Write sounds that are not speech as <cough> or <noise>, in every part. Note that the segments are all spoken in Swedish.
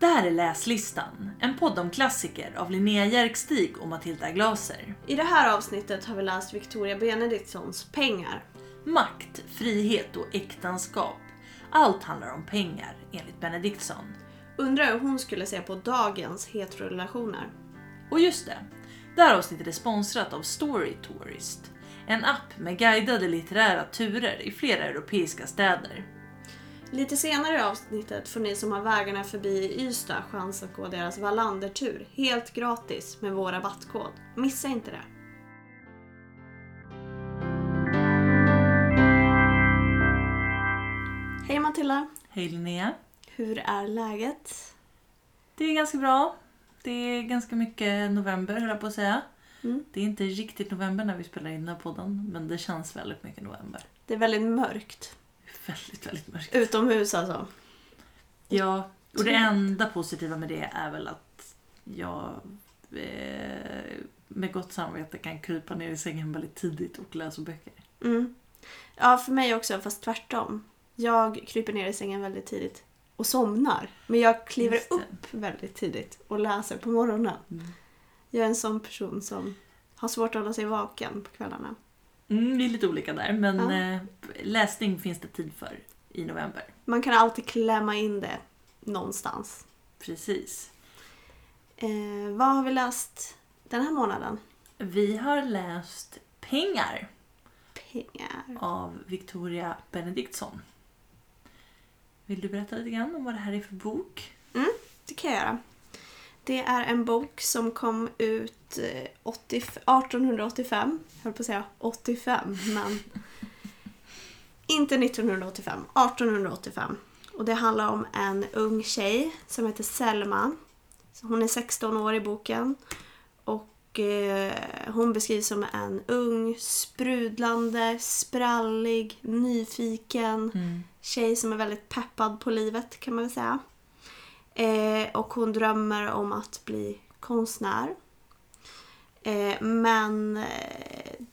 Det här är Läslistan, en podd om klassiker av Linnea Järkstig och Matilda Glaser. I det här avsnittet har vi läst Victoria Benediktsons Pengar. Makt, frihet och äktenskap. Allt handlar om pengar, enligt Benediktsson. Undrar hur hon skulle se på dagens heterorelationer. Och just det, det här avsnittet är sponsrat av Story Tourist. En app med guidade litterära turer i flera europeiska städer. Lite senare i avsnittet får ni som har vägarna förbi Ystad chans att gå deras Wallandertur helt gratis med vår rabattkod. Missa inte det! Hej Matilda! Hej Linnea. Hur är läget? Det är ganska bra. Det är ganska mycket november höll jag på att säga. Mm. Det är inte riktigt november när vi spelar in den här podden, men det känns väldigt mycket november. Det är väldigt mörkt. Väldigt, väldigt mörkt. Utomhus alltså. Ja, och det enda positiva med det är väl att jag eh, med gott samvete kan krypa ner i sängen väldigt tidigt och läsa böcker. Mm. Ja, för mig också, fast tvärtom. Jag kryper ner i sängen väldigt tidigt och somnar. Men jag kliver upp väldigt tidigt och läser på morgonen. Mm. Jag är en sån person som har svårt att hålla sig vaken på kvällarna. Mm, vi är lite olika där, men Ja. eh, läsning finns det tid för i november. Man kan alltid klämma in det någonstans. Precis. Eh, vad har vi läst den här månaden? Vi har läst Pengar Pengar. av Victoria Benediktsson. Vill du berätta lite grann om vad det här är för bok? Det kan jag göra. Det är en bok som kom ut eh, 80, 1885. Jag höll på att säga 85, men inte 1985. 1885. Och det handlar om en ung tjej som heter Selma. Hon är 16 år i boken. Och eh, hon beskrivs som en ung, sprudlande, sprallig, nyfiken tjej som är väldigt peppad på livet kan man väl säga. Eh, och hon drömmer om att bli konstnär. Eh, men eh,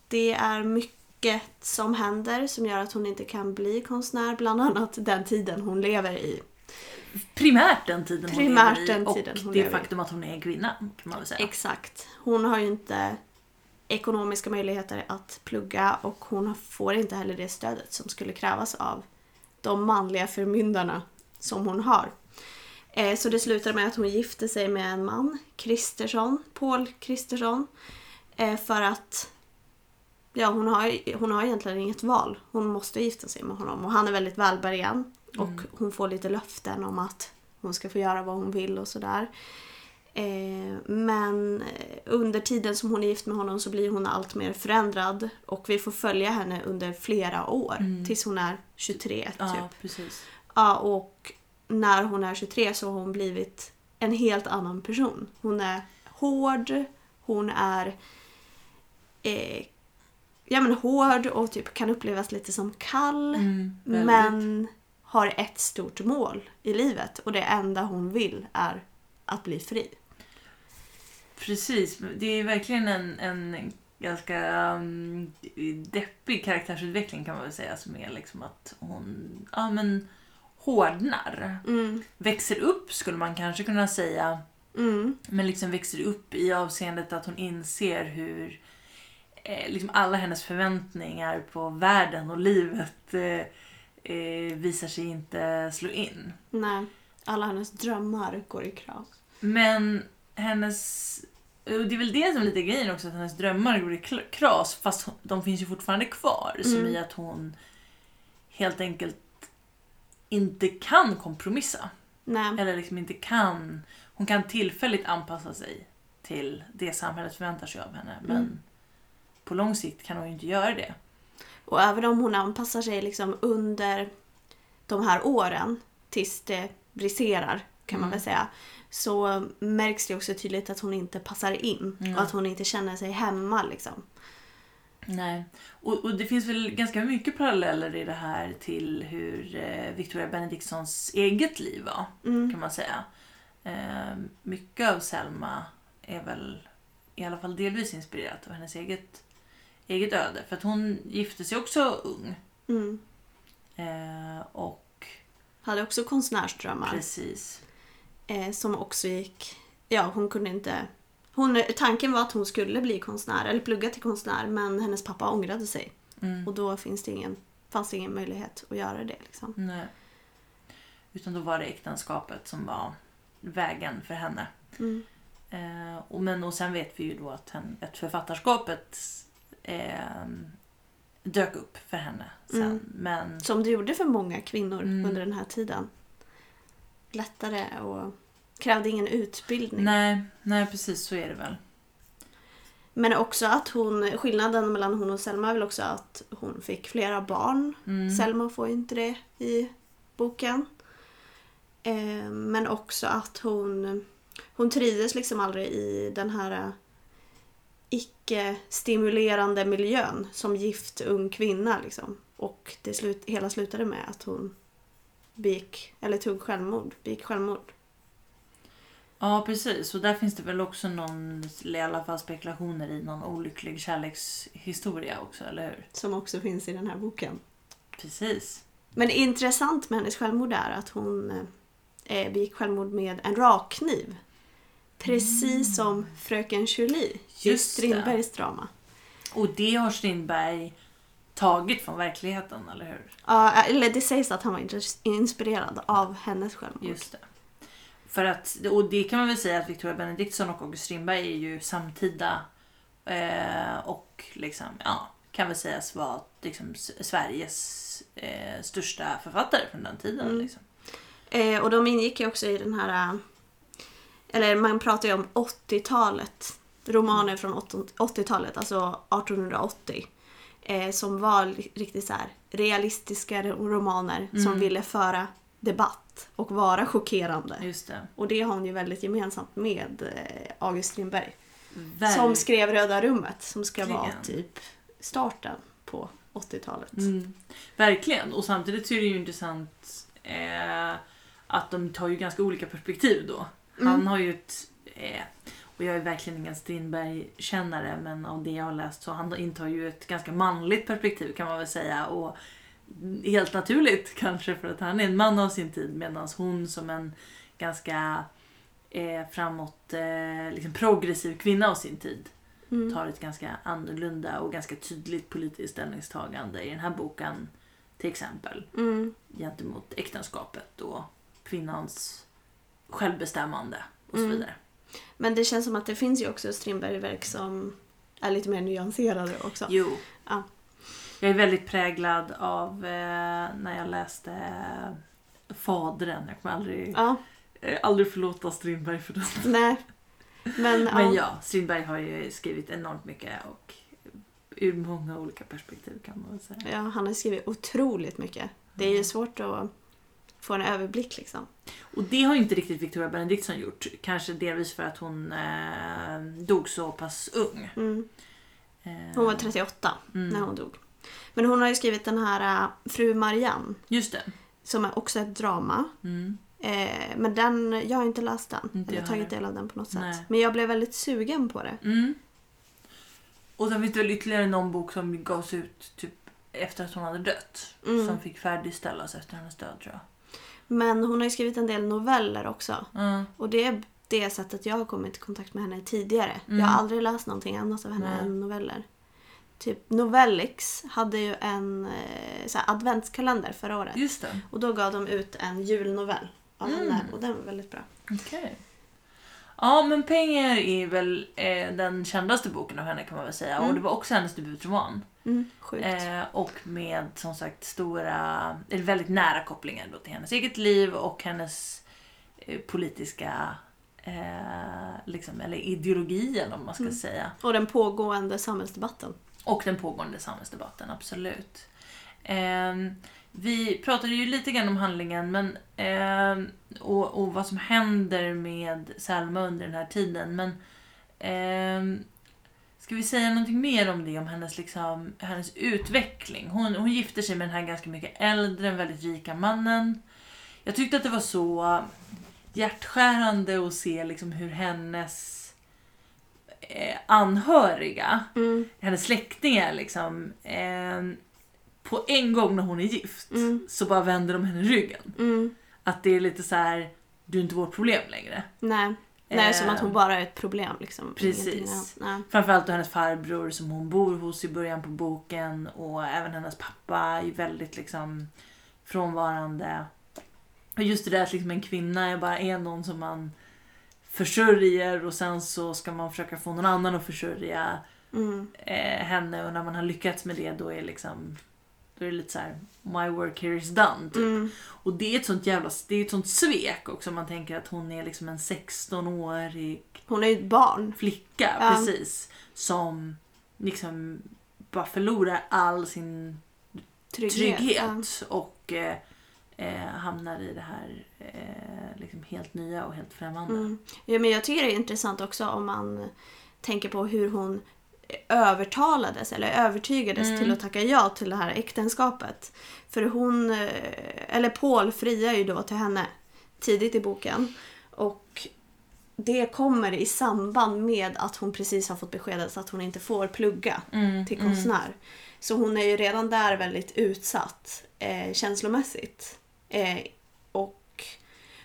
det är mycket som händer som gör att hon inte kan bli konstnär. Bland annat den tiden hon lever i. Primärt den tiden Primärt hon lever i och det lever faktum att hon är kvinna kan man väl säga. Exakt. Hon har ju inte ekonomiska möjligheter att plugga och hon får inte heller det stödet som skulle krävas av de manliga förmyndarna som hon har. Eh, Så det slutar med att hon gifter sig med en man, Kristersson, Paul Kristersson. eh, För att ja, hon, har, hon har egentligen inget val. Hon måste gifta sig med honom och han är väldigt välbärgad. Och hon får lite löften om att hon ska få göra vad hon vill och sådär. Eh, men eh, under tiden som hon är gift med honom så blir hon allt mer förändrad och vi får följa henne under flera år tills hon är 23 typ. Ja, precis. Ja, och när hon är 23 så har hon blivit en helt annan person. Hon är hård, hon är eh, ja, men hård och typ kan upplevas lite som kall. Mm, men har ett stort mål i livet och det enda hon vill är att bli fri. Precis, det är verkligen en, en ganska um, deppig karaktärsutveckling kan man väl säga som är liksom att hon ja, men, hårdnar. Mm, Växer upp skulle man kanske kunna säga, mm, men liksom växer upp i avseendet att hon inser hur eh, liksom alla hennes förväntningar på världen och livet eh, eh, visar sig inte slå in. nej. Alla hennes drömmar går i kras. Men hennes... och Det är väl det som är lite grejen också, att hennes drömmar går i kras fast de finns ju fortfarande kvar. Som Mm. i att hon helt enkelt inte kan kompromissa. Nej. Eller liksom inte kan... Hon kan tillfälligt anpassa sig till det samhället förväntar sig av henne. Men Mm. på lång sikt kan hon ju inte göra det. Och även om hon anpassar sig liksom under de här åren tills det briserar kan man Mm. väl säga. Så märks det också tydligt att hon inte passar in Mm. och att hon inte känner sig hemma liksom. Nej. Och, och det finns väl ganska mycket paralleller i det här till hur eh, Victoria Benediktsons eget liv var. Mm. kan man säga. Eh, mycket av Selma är väl i alla fall delvis inspirerat av hennes eget, eget öde. För att hon gifte sig också ung. Mm. Eh, och Hade också konstnärsdrömmar. precis. Eh, som också gick... Ja, hon kunde inte... Hon, tanken var att hon skulle bli konstnär, eller plugga till konstnär, men hennes pappa ångrade sig. Mm. Och då finns det ingen, fanns det ingen möjlighet att göra det. Liksom. Nej. Utan då var det äktenskapet som var vägen för henne. Mm. Eh, och, men, och sen vet vi ju då att, hen, att författarskapet eh, dök upp för henne sen. Mm. Men Som det gjorde för många kvinnor Mm. under den här tiden. Lättare och krävde ingen utbildning. nej, nej, precis så är det väl. Men också att hon, skillnaden mellan hon och Selma är väl också att hon fick flera barn. Mm. Selma får ju inte det i boken. Eh, men också att hon, hon trivdes liksom aldrig i den här icke-stimulerande miljön som gift ung kvinna. Liksom. Och det slut, hela slutade med att hon begick, eller tog självmord, begick självmord. Ja, precis. Och där finns det väl också någon, i alla fall spekulationer i någon olycklig kärlekshistoria också, eller hur? Som också finns i den här boken. Precis. Men intressant med hennes självmord är att hon eh, begick självmord med en rakkniv. Precis som Fröken Julie i. Strindbergs drama. Och det har Strindberg tagit från verkligheten, eller hur? Ja, eller det sägs att han var inspirerad av hennes självmord. Just det. För att, och det kan man väl säga att Victoria Benediktsson och August Strindberg är ju samtida eh, och liksom, ja, kan väl sägas vara liksom Sveriges eh, största författare från den tiden. Mm. Liksom. Eh, och de ingick ju också i den här... eh, Eller man pratar ju om 80-talet. Romaner från 80-talet, alltså 1880. Eh, som var riktigt så här realistiska romaner som Mm. ville föra debatt och vara chockerande. Just det. Och det har hon ju väldigt gemensamt med eh, August Strindberg. Verk- Som skrev Röda rummet som ska vara Verkligen. typ starten på 80-talet. Mm. Verkligen. Och samtidigt så är det ju intressant eh, att de tar ju ganska olika perspektiv då. Han Mm. har ju ett... Eh, och jag är verkligen ingen Strindberg-kännare men av det jag har läst så han intar ju ett ganska manligt perspektiv kan man väl säga. Och helt naturligt kanske för att han är en man av sin tid medan hon som en ganska eh, framåt eh, liksom progressiv kvinna av sin tid Mm. tar ett ganska annorlunda och ganska tydligt politiskt ställningstagande i den här boken till exempel Mm. gentemot äktenskapet och kvinnans självbestämmande och så Mm. vidare. Men det känns som att det finns ju också Strindberg-verk som är lite mer nyanserade också. Jo. Ja. Jag är väldigt präglad av eh, när jag läste Fadern. Jag kommer aldrig, Ja, eh, aldrig förlåta Strindberg för det. nej. Men, <laughs> Men ja. Strindberg har ju skrivit enormt mycket och ur många olika perspektiv kan man väl säga. ja, han har skrivit otroligt mycket. Det är ju svårt att få en överblick liksom. Och det har ju inte riktigt Victoria Benediktsson gjort. Kanske delvis för att hon eh, dog så pass ung. Mm. Eh, Hon var 38 mm. när hon dog. Men hon har ju skrivit den här äh, Fru Marianne Just det. som är också ett drama. Mm. Eh, men den, jag har inte läst den. Inte eller jag tagit del av den på något sätt. Nej. Men jag blev väldigt sugen på det. Mm. Och sen finns det väl ytterligare någon bok som gavs ut typ efter att hon hade dött. Mm. Som fick färdigställas efter hennes död tror jag. Men hon har ju skrivit en del noveller också. Mm. Och det är det sättet jag har kommit i kontakt med henne tidigare. Mm. Jag har aldrig läst någonting annat av henne Nej. än noveller. Typ Novellix hade ju en eh, så här, adventskalender förra året. Just det. Och då gav de ut en julnovell av Mm. henne och den var väldigt bra. Okej. Ja, men Pengar är väl eh, den kändaste boken av henne kan man väl säga. Mm. Och det var också hennes debutroman. Mm, sjukt. Eh, och med som sagt stora, eller väldigt nära kopplingar då till hennes eget liv och hennes eh, politiska eh, liksom, eller ideologi eller vad man ska Mm. säga. Och den pågående samhällsdebatten. Och den pågående samhällsdebatten, absolut. Eh, vi pratade ju lite grann om handlingen men, eh, och, och vad som händer med Selma under den här tiden. Men eh, Ska vi säga någonting mer om det, om hennes, liksom, hennes utveckling? Hon, hon gifter sig med den här ganska mycket äldre, väldigt rika mannen. Jag tyckte att det var så hjärtskärande att se liksom hur hennes eh, anhöriga Mm. hennes släktingar liksom eh, på en gång när hon är gift Mm. så bara vänder de henne ryggen. Mm. Att det är lite så här du är inte vårt problem längre. Nej. Nej, som att hon Eh, bara är ett problem liksom. Precis. Nej. Framförallt hennes farbror som hon bor hos i början på boken och även hennes pappa är väldigt liksom frånvarande. Och just det där att liksom en kvinna bara är någon som man försörjer och sen så ska man försöka få någon annan att försörja Mm. eh, henne och när man har lyckats med det då är liksom då är det lite så här: my work here is done. Typ. Mm. Och det är ett sånt jävla det är ett sånt svek också man tänker att hon är liksom en 16-årig Hon är ju ett barn. flicka Ja. precis som liksom bara förlorar all sin Trygghet. trygghet och eh, eh, hamnar i det här eh, liksom helt nya och helt främmande. Mm. Ja, men jag tycker det är intressant också om man tänker på hur hon övertalades eller övertygades Mm. till att tacka ja till det här äktenskapet. För hon, eh, eller Paul friar ju då till henne tidigt i boken. Och det kommer i samband med att hon precis har fått beskedet att hon inte får plugga Mm, till mm. konstnär. Så hon är ju redan där väldigt utsatt eh, känslomässigt. Eh, och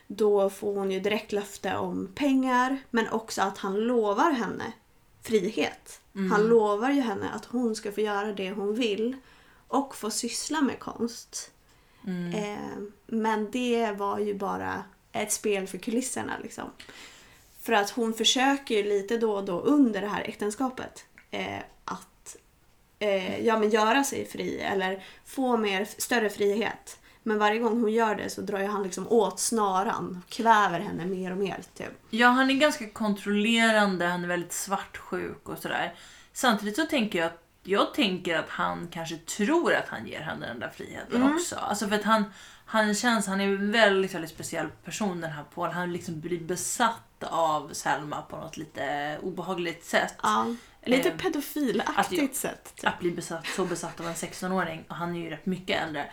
då får hon ju direkt löfte om pengar men också att han lovar henne frihet. Mm. Han lovar ju henne att hon ska få göra det hon vill och få syssla med konst. Mm. Eh, men det var ju bara ett spel för kulisserna liksom. För att hon försöker ju lite då och då under det här äktenskapet eh, att eh, ja, men göra sig fri eller få mer, större frihet. Men varje gång hon gör det så drar ju han liksom åt snaran och kväver henne mer och mer. Typ. Ja, han är ganska kontrollerande, han är väldigt svartsjuk och sådär. Samtidigt så tänker jag att jag tänker att han kanske tror att han ger henne den där friheten Mm. också. Alltså för att han, han känns, han är en väldigt, väldigt speciell person den här Paul. Han liksom blir besatt av Selma på något lite obehagligt sätt. Ja, lite Eh, pedofilaktigt sätt. Typ. Att bli besatt, så besatt av en 16-åring och han är ju rätt mycket äldre.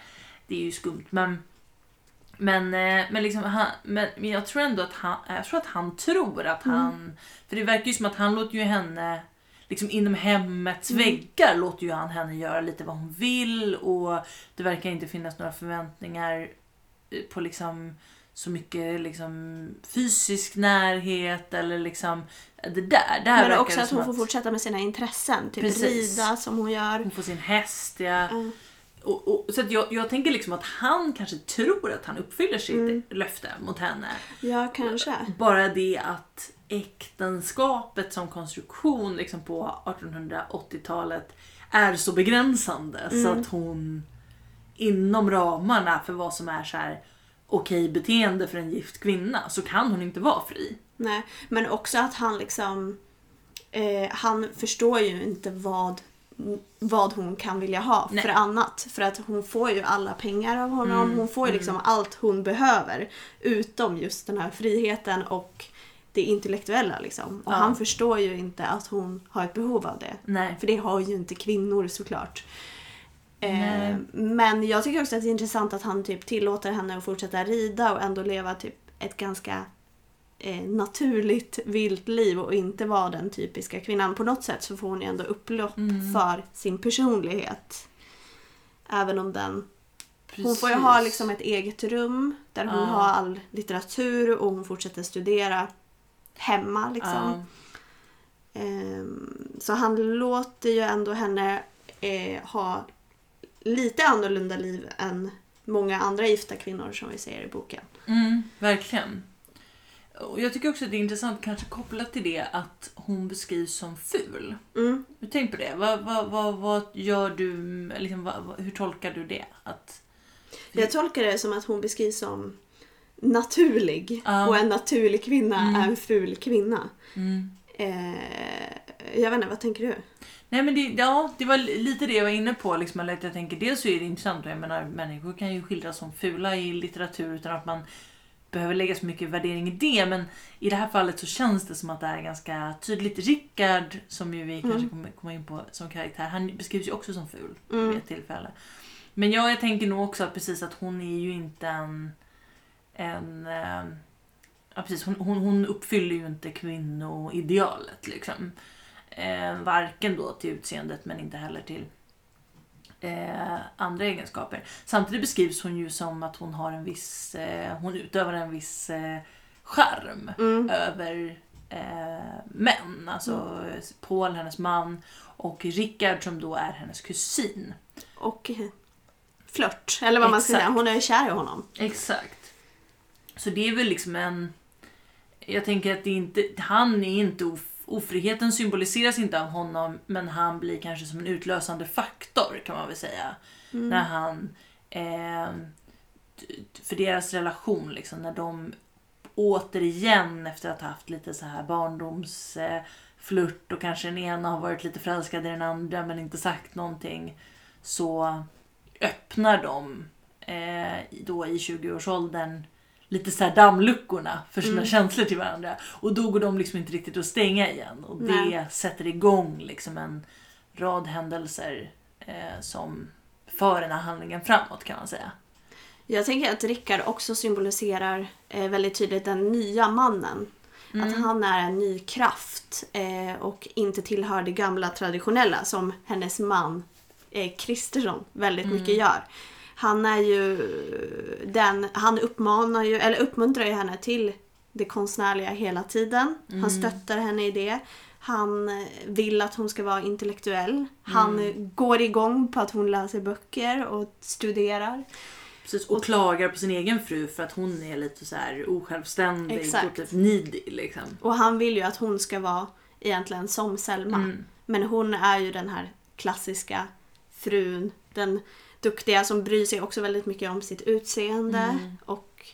Det är ju skumt men men, eh, men, liksom, han, men, men jag tror ändå att han, jag tror att han tror att Mm. han... För det verkar ju som att han låter ju henne, liksom inom hemmets Mm. väggar låter ju han henne göra lite vad hon vill och det verkar inte finnas några förväntningar eh, på liksom så mycket liksom fysisk närhet eller liksom det där. där Men också att hon får fortsätta med sina intressen. Typ Precis. rida som hon gör. hon får sin häst, ja. Ja. Och, och, så jag, jag tänker liksom att han kanske tror att han uppfyller sitt Mm. löfte mot henne. Ja, kanske. Bara det att äktenskapet som konstruktion liksom på 1880-talet är så begränsande så Mm. att hon inom ramarna för vad som är så här okej beteende för en gift kvinna så kan hon inte vara fri. Nej, men också att han liksom... Eh, han förstår ju inte vad, vad hon kan vilja ha Nej. för annat. För att hon får ju alla pengar av honom. Mm, hon får ju liksom allt hon behöver. Utom just den här friheten och det intellektuella liksom. Och Ja. han förstår ju inte att hon har ett behov av det. Nej. För det har ju inte kvinnor såklart. Eh, men jag tycker också att det är intressant att han typ tillåter henne att fortsätta rida och ändå leva typ ett ganska eh, naturligt vilt liv och inte vara den typiska kvinnan. På något sätt så får hon ju ändå upplopp Mm. för sin personlighet. Även om den... Hon får ju Precis. ha liksom ett eget rum där hon Ja. har all litteratur och hon fortsätter studera hemma liksom. Ja. Ehm, Så han låter ju ändå henne eh, ha lite annorlunda liv än många andra gifta kvinnor som vi ser i boken. Mm, verkligen. Och jag tycker också att det är intressant, kanske kopplat till det, att hon beskrivs som ful. Mm. Tänk på det. Vad, vad, vad, vad gör du, liksom, vad, hur tolkar du det? Att, Jag tolkar det som att hon beskrivs som naturlig Ja. och en naturlig kvinna Mm. är en ful kvinna. mm. Eh, jag vet inte, vad tänker du? Nej men det, ja, det var lite det jag var inne på. Liksom, att jag tänker, dels så är det intressant, jag menar människor kan ju skildras som fula i litteratur utan att man behöver lägga så mycket värdering i det. Men i det här fallet så känns det som att det är ganska tydligt. Rickard, som ju vi kanske kommer komma in på som karaktär, han beskrivs ju också som ful vid Mm. ett tillfälle. Men ja, jag tänker nog också att precis att hon är ju inte en... en eh, ja, precis, hon, hon, hon uppfyller ju inte kvinnoidealet liksom. Eh, varken då till utseendet men inte heller till eh, andra egenskaper. Samtidigt beskrivs hon ju som att hon har en viss, eh, hon utövar en viss eh, charm Mm. över eh, män. Alltså Paul, hennes man, och Rickard som då är hennes kusin. Och flört, eller vad man ska säga. Hon är kär i honom. Exakt. Så det är väl liksom en... Jag tänker att det är inte, han är inte of, ofriheten symboliseras inte av honom men han blir kanske som en utlösande faktor kan man väl säga. Mm. När han... Eh, för deras relation liksom, när de återigen efter att ha haft lite så här barndoms eh, flört och kanske den ena har varit lite förälskad i den andra men inte sagt någonting så öppnar de eh, då i 20-årsåldern lite så här dammluckorna för sina Mm. känslor till varandra. Och då går de liksom inte riktigt att stänga igen. Och det Nej. sätter igång liksom en rad händelser eh, som för den här handlingen framåt kan man säga. Jag tänker att Rickard också symboliserar eh, väldigt tydligt den nya mannen. Mm. Att han är en ny kraft eh, och inte tillhör det gamla traditionella som hennes man eh, Kristersson väldigt Mm. mycket gör. Han är ju den, han uppmanar ju, eller uppmuntrar ju henne till det konstnärliga hela tiden. Han Mm. stöttar henne i det. Han vill att hon ska vara intellektuell. Han Mm. går igång på att hon läser böcker och studerar. Precis, och klagar på sin egen fru för att hon är lite så här osjälvständig Exakt. och needy liksom. Och han vill ju att hon ska vara egentligen som Selma. Mm. Men hon är ju den här klassiska frun. Den duktiga som bryr sig också väldigt mycket om sitt utseende. Mm. Och,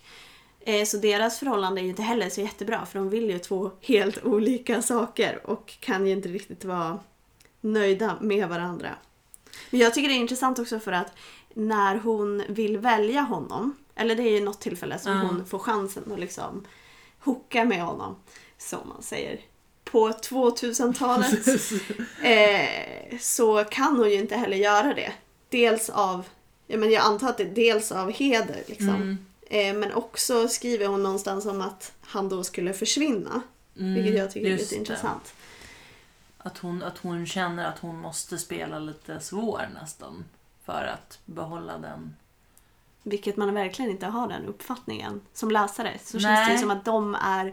eh, så deras förhållande är ju inte heller så jättebra för de vill ju två helt olika saker och kan ju inte riktigt vara nöjda med varandra. Men jag tycker det är intressant också för att när hon vill välja honom, eller det är ju något tillfälle som Ja. hon får chansen att liksom hooka med honom, som man säger på 2000-talet <laughs> eh, så kan hon ju inte heller göra det. Dels av, ja, men jag antar att det är dels av heder liksom. Mm. Eh, men också skriver hon någonstans om att han då skulle försvinna. Mm, Vilket jag tycker är lite det. intressant. Att hon, att hon känner att hon måste spela lite svår nästan. För att behålla den. Vilket man verkligen inte har den uppfattningen som läsare. Så känns Nej. det ju som att de är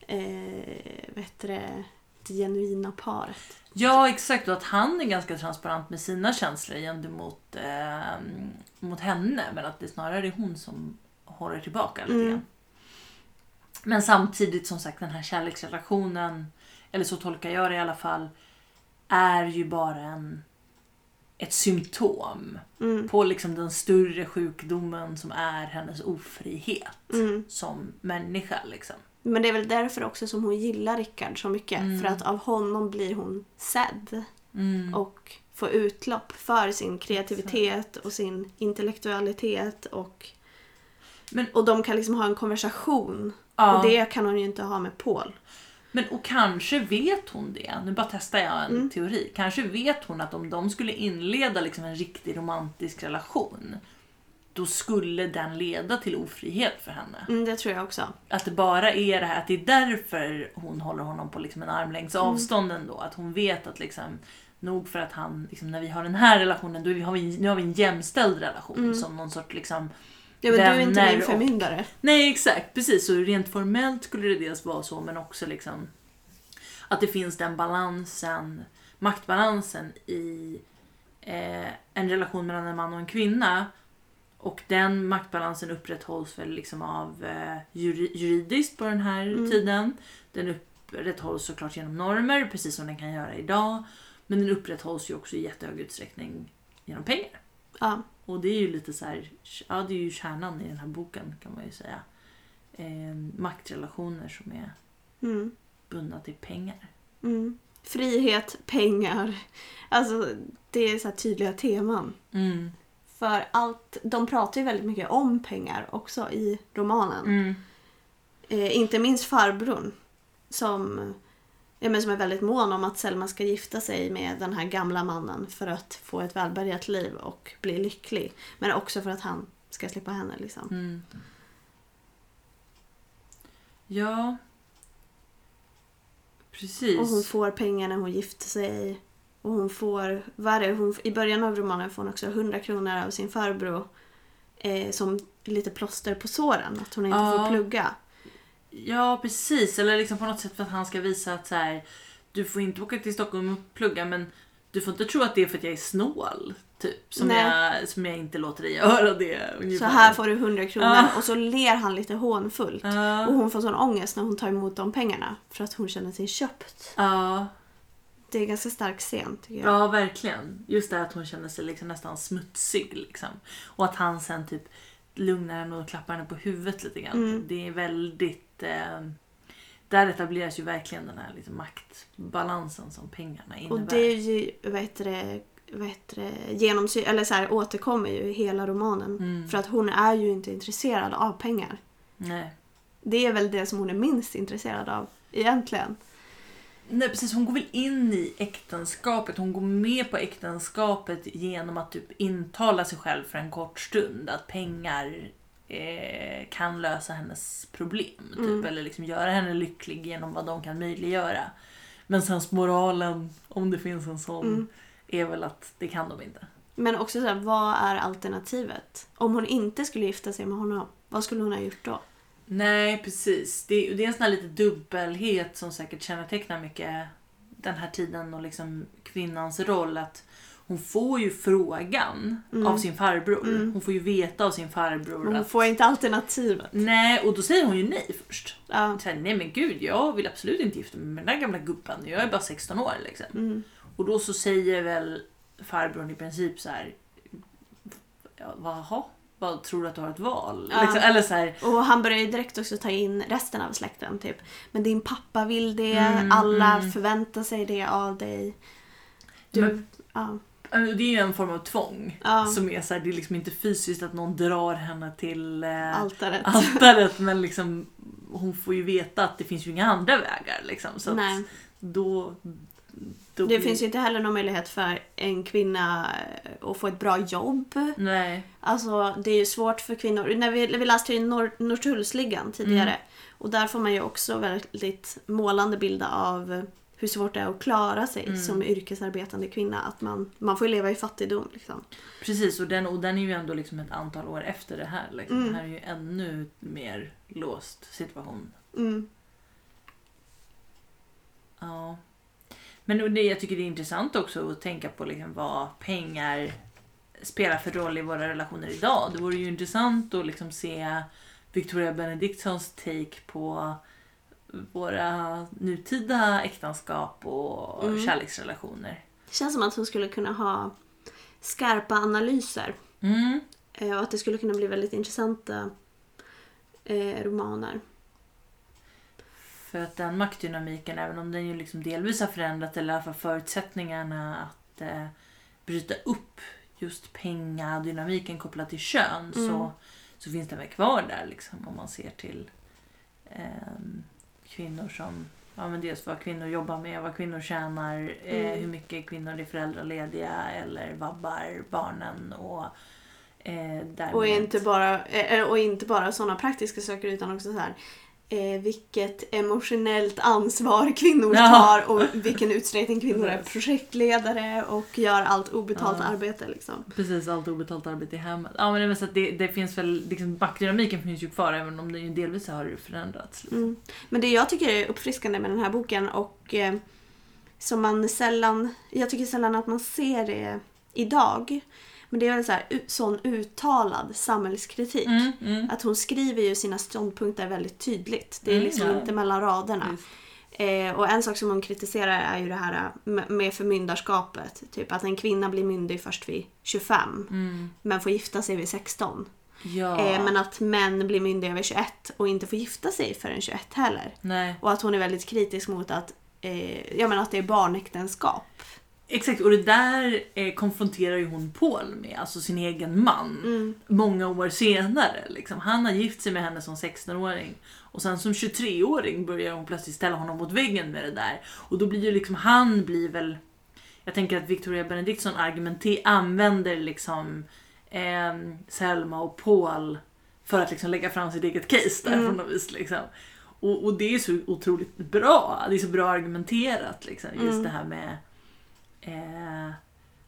eh, det, det genuina paret. Ja exakt och att han är ganska transparent med sina känslor gentemot eh, mot henne. Men att det snarare är hon som håller tillbaka lite Mm. grann. Men samtidigt som sagt den här kärleksrelationen, eller så tolkar jag det i alla fall, är ju bara en, ett symptom Mm. på liksom den större sjukdomen som är hennes ofrihet Mm. som människa. Liksom. Men det är väl därför också som hon gillar Rickard så mycket. Mm. För att av honom blir hon sedd. Mm. och få utlopp för sin kreativitet och sin intellektualitet och, Men- och de kan liksom ha en konversation. Ja. Och det kan hon ju inte ha med Paul. Men och kanske vet hon det. Nu bara testar jag en Mm. teori. Kanske vet hon att om de skulle inleda liksom en riktig romantisk relation då skulle den leda till ofrihet för henne. Mm, det tror jag också. Att det bara är det här, att det är därför hon håller honom på liksom en armlängds Mm. avstånd ändå. Att hon vet att liksom, nog för att han, liksom, när vi har den här relationen, då har vi, nu har vi en jämställd relation. Mm. Som någon sorts liksom, Ja, men du är inte min och- förmyndare. Nej exakt, precis. Så rent formellt skulle det dels vara så men också liksom att det finns den balansen, maktbalansen i eh, en relation mellan en man och en kvinna. Och den maktbalansen upprätthålls väl liksom av eh, juri- juridiskt på den här Mm. tiden. Den upprätthålls såklart genom normer, precis som den kan göra idag. Men den upprätthålls ju också i jättehög utsträckning genom pengar. Ja. Och det är ju lite så här, ja det är ju kärnan i den här boken kan man ju säga. Eh, maktrelationer som är Mm. bundna till pengar. Mm. Frihet, pengar. Alltså det är så tydliga teman. Mm. För allt, de pratar ju väldigt mycket om pengar också i romanen. Mm. Eh, inte minst farbrorn. Som, ja, men som är väldigt mån om att Selma ska gifta sig med den här gamla mannen för att få ett välbärgat liv och bli lycklig. Men också för att han ska slippa henne. Liksom. Mm. Ja. Precis. Och hon får pengar när hon gifter sig. Och hon får, vad är det, hon, i början av romanen får hon också 100 kronor av sin farbror. Eh, som lite plåster på såren, att hon inte Ja. får plugga. Ja, precis. Eller liksom på något sätt för att han ska visa att så här, du får inte åka till Stockholm och plugga men du får inte tro att det är för att jag är snål. Typ, som, Nej. jag, som jag inte låter dig göra det. Så ungefär. här får du 100 kronor Ja. och så ler han lite hånfullt. Ja. Och hon får sån ångest när hon tar emot de pengarna för att hon känner sig köpt. Ja, Det är en ganska stark scen tycker jag. ja, verkligen. Just det att hon känner sig liksom nästan smutsig. Liksom. Och att han sen typ lugnar henne och klappar henne på huvudet lite grann. Mm. Det är väldigt... Eh, där etableras ju verkligen den här liksom maktbalansen som pengarna innebär. Och det är ju, vad heter det, vad heter det genomsy- eller så här, återkommer ju i hela romanen. Mm. För att hon är ju inte intresserad av pengar. Nej. Det är väl det som hon är minst intresserad av egentligen. Nej precis, hon går väl in i äktenskapet. Hon går med på äktenskapet genom att typ intala sig själv för en kort stund att pengar eh, kan lösa hennes problem. Typ, Mm. Eller liksom göra henne lycklig genom vad de kan möjliggöra. Men sen moralen, om det finns en sån, Mm. är väl att det kan de inte. Men också så här, vad är alternativet? Om hon inte skulle gifta sig med honom, vad skulle hon ha gjort då? Nej precis. Det, det är en sån här lite dubbelhet som säkert kännetecknar mycket den här tiden och liksom kvinnans roll. att Hon får ju frågan Mm. av sin farbror. Mm. Hon får ju veta av sin farbror Men hon att... får inte alternativet. Nej, och då säger hon ju nej först. Ja. Här, nej men gud, jag vill absolut inte gifta mig med den där gamla gubben. Jag är bara 16 år liksom. Mm. Och då så säger väl farbrorn i princip så här. Ja, Jaha, vad tror du att du har ett val? Ja. Liksom, eller så här, Och han börjar ju direkt också ta in resten av släkten. Typ. Men din pappa vill det, Mm, alla mm. förväntar sig det av dig. Du, Men- ja. det är ju en form av tvång. Ja. Som är så här, det är liksom inte fysiskt att någon drar henne till eh, Altaret. <laughs> altaret men liksom hon får ju veta att det finns ju inga andra vägar liksom. Så då, då Det finns ju inte heller någon möjlighet för en kvinna eh, att få ett bra jobb. Nej. Alltså det är ju svårt för kvinnor. När vi, vi läste ju Nor- Norrtullsligan tidigare. Mm. Och där får man ju också väldigt målande bilder av hur svårt det är att klara sig Mm. som yrkesarbetande kvinna. Att man, man får leva i fattigdom. Liksom. Precis, och den, och den är ju ändå liksom ett antal år efter det här. Liksom. Mm. Det här är ju ännu mer låst situation. Mm. Ja. Men det, jag tycker det är intressant också att tänka på liksom vad pengar spelar för roll i våra relationer idag. Det vore ju intressant att liksom se Victoria Benedictsons take på våra nutida äktenskap och Mm. kärleksrelationer. Det känns som att hon skulle kunna ha skarpa analyser. Mm. Eh, Och att det skulle kunna bli väldigt intressanta eh, romaner. För att den maktdynamiken, även om den ju liksom delvis har förändrat eller i alla fall förutsättningarna att eh, bryta upp just pengadynamiken kopplat till kön Mm. så, så finns den väl kvar där liksom om man ser till ehm, kvinnor som Ja, men dels vad kvinnor jobbar med, vad kvinnor tjänar, eh, Mm. hur mycket kvinnor är föräldralediga eller vabbar barnen och eh. Och inte bara, eh, och inte bara sådana praktiska saker utan också så här eh, vilket emotionellt ansvar kvinnor tar och vilken <laughs> utsträckning kvinnor är projektledare och gör allt obetalt Ja. arbete. Liksom. Precis, allt obetalt arbete i hemmet. Ja, men det, så att det, det finns väl, liksom, maktdynamiken finns ju kvar även om den ju delvis har förändrats. Liksom. Mm. Men det jag tycker är uppfriskande med den här boken och eh, som man sällan, jag tycker sällan att man ser det idag. Men det är en så här, sån uttalad samhällskritik. Mm, mm. Att hon skriver ju sina ståndpunkter väldigt tydligt. Det är Mm, liksom ja. inte mellan raderna. Eh, och en sak som hon kritiserar är ju det här eh, med- förmyndarskapet. Typ att en kvinna blir myndig först vid 25 Mm. men får gifta sig vid 16. Ja. Eh, men att män blir myndiga vid 21 och inte får gifta sig förrän 21 heller. Nej. Och att hon är väldigt kritisk mot att, eh, jag menar att det är barnäktenskap. Exakt, och det där eh, konfronterar ju hon Paul med, alltså sin egen man. Mm. Många år senare. Liksom. Han har gift sig med henne som 16-åring. Och sen som 23-åring börjar hon plötsligt ställa honom mot väggen med det där. Och då blir ju liksom, han blir väl... Jag tänker att Victoria Benedictsson argumenter, använder liksom eh, Selma och Paul för att liksom lägga fram sitt eget case där Mm. på något vis. Liksom. Och, och det är så otroligt bra. Det är så bra argumenterat. Liksom. Just Mm. det här med eh,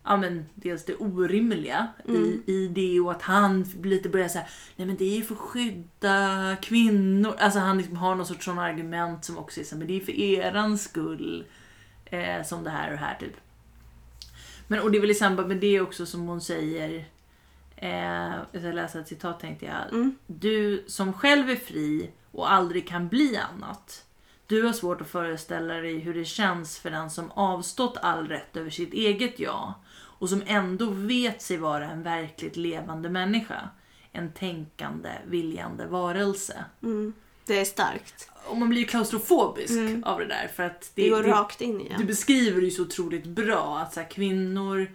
ja men dels det orimliga Mm. i, i det och att han lite börjar säga nej men det är ju för att skydda kvinnor. Alltså han liksom har någon sorts sån argument som också är så men det är för eran skull eh, som det här och det här typ. Men och det är väl i samband med det också som hon säger, eh, jag ska läsa ett citat tänkte jag. Mm. Du som själv är fri och aldrig kan bli annat. Du har svårt att föreställa dig hur det känns för den som avstått all rätt över sitt eget jag och som ändå vet sig vara en verkligt levande människa. En tänkande, viljande varelse. Mm. Det är starkt. Och man blir ju klaustrofobisk Mm. av det där för att Det, det, går det, rakt in i du beskriver det ju så otroligt bra att så här, kvinnor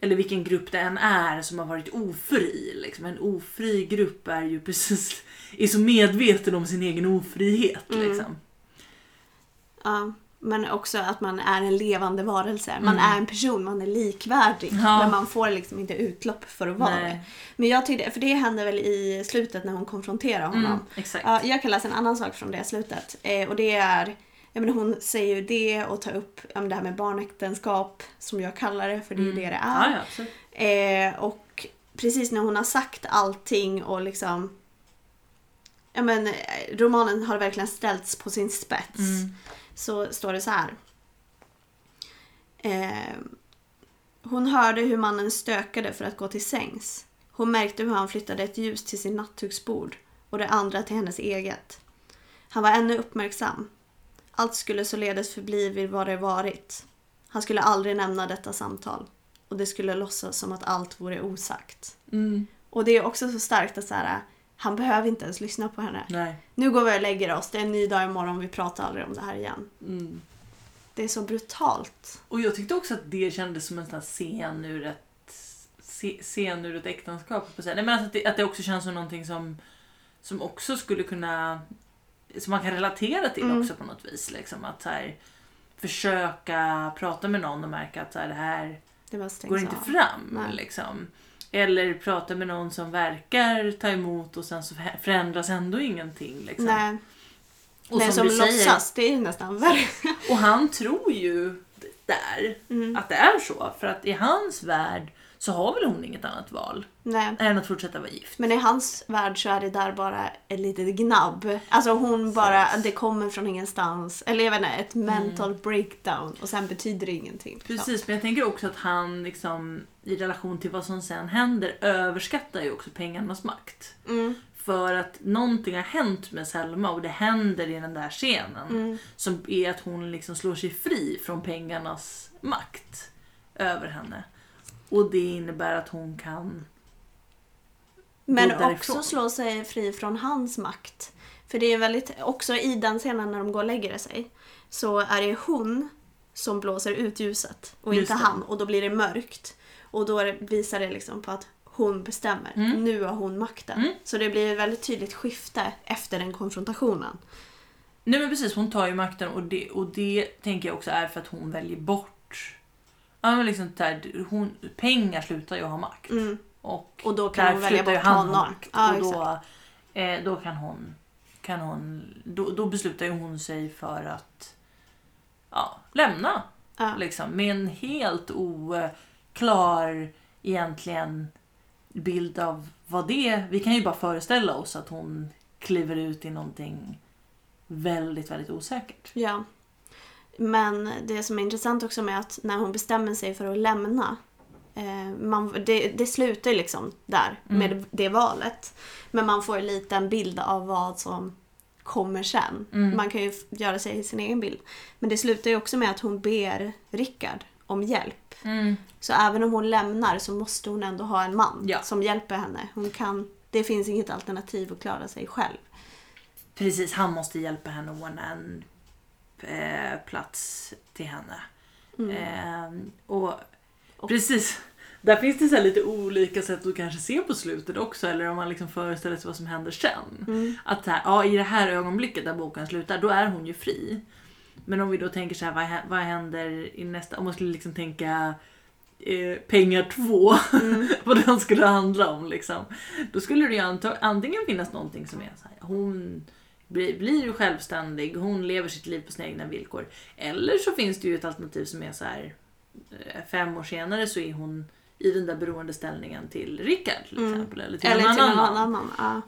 eller vilken grupp det än är som har varit ofri. Liksom. En ofri grupp är ju precis är så medveten om sin egen ofrihet. Mm. Liksom. Ja. Men också att man är en levande varelse. Man Mm. är en person, man är likvärdig. Ja. Men man får liksom inte utlopp för att vara det. Men jag tyckte, för det hände väl i slutet när hon konfronterar honom. Mm, exakt. Ja, jag kan läsa en annan sak från det slutet. Eh, och det är, jag menar, hon säger ju det och tar upp ja, det här med barnäktenskap som jag kallar det, för det är ju Mm. det det Ja, är. ja, absolut. Eh, och precis när hon har sagt allting och liksom Ja men eh, romanen har verkligen ställts på sin spets. Mm. Så står det så här. Eh, hon hörde hur mannen stökade för att gå till sängs. Hon märkte hur han flyttade ett ljus till sin nattduksbord och det andra till hennes eget. Han var ännu uppmärksam. Allt skulle således förbli vid vad det varit. Han skulle aldrig nämna detta samtal. Och det skulle låtsas som att allt vore osagt. Mm. Och det är också så starkt att så här, han behöver inte ens lyssna på henne. Nej. Nu går vi och lägger oss, det är en ny dag imorgon, vi pratar aldrig om det här igen. Mm. Det är så brutalt. Och jag tyckte också att det kändes som en sån här scen ur ett, scen ur ett äktenskap. Nej, men alltså att, det, att det också känns som någonting som, som också skulle kunna... Som man kan relatera till Mm. också på något vis. Liksom. Att här, försöka prata med någon och märka att så här, det här Det går inte fram. Liksom. Eller prata med någon som verkar ta emot och sen så förändras ändå ingenting. Liksom. Nej, och Nej som, du säger, låtsas, det är nästan värre. och han tror ju där Mm. att det är så. För att i hans värld så har väl hon inget annat val Nej. än att fortsätta vara gift. Men i hans värld så är det där bara ett litet gnabb. Alltså hon bara, Precis. det kommer från ingenstans. Eller jag vet inte, ett mental breakdown. Och sen betyder det ingenting. Mm. Precis, men jag tänker också att han liksom, i relation till vad som sen händer överskattar ju också pengarnas makt. Mm. För att någonting har hänt med Selma och det händer i den där scenen. Mm. Som är att hon liksom slår sig fri från pengarnas makt över henne. Och det innebär att hon kan... Men också slå sig fri från hans makt. För det är väldigt, också i den scenen när de går och lägger sig. Så är det hon som blåser ut ljuset och Just inte det. han. Och då blir det mörkt. Och då det- visar det liksom på att hon bestämmer. Mm. Nu har hon makten. Mm. Så det blir ett väldigt tydligt skifte efter den konfrontationen. Nej men precis, hon tar ju makten och det, och det tänker jag också är för att hon väljer bort... Ja, men liksom där, hon, pengar slutar ju ha makt. Mm. Och, Och då kan hon välja bort han ha honom. makt. Ja, och då, eh, då kan hon... Kan hon då, då beslutar ju hon sig för att ja, lämna. Ja. Liksom, med en helt oklar egentligen bild av vad det är. Vi kan ju bara föreställa oss att hon kliver ut i någonting väldigt, väldigt osäkert. Ja. Men det som är intressant också med att när hon bestämmer sig för att lämna. Eh, man, det, det slutar liksom där Mm. med det valet. Men man får en liten bild av vad som kommer sen. Mm. Man kan ju göra sig sin egen bild. Men det slutar ju också med att hon ber Rickard om hjälp. Så även om hon lämnar så måste hon ändå ha en man Ja. som hjälper henne. Hon kan, det finns inget alternativ att klara sig själv. Precis, han måste hjälpa henne att ordna en eh, plats till henne. Mm. Eh, och, Och- precis, där finns det så lite olika sätt att kanske se på slutet också. Eller om man liksom föreställer sig vad som händer sen. Mm. Att så här, ja, i det här ögonblicket där boken slutar, då är hon ju fri. Men om vi då tänker så här, vad, vad händer i nästa, om man skulle liksom tänka eh, pengar två, Mm. <laughs> vad den skulle handla om liksom. Då skulle det ju antingen finnas någonting som är så här, hon blir, blir ju självständig, hon lever sitt liv på sina egna villkor. Eller så finns det ju ett alternativ som är så här, eh, fem år senare så är hon i den där beroendeställningen till Rickard till Mm. exempel. Eller till Eller någon till någon annan. annan. Ja.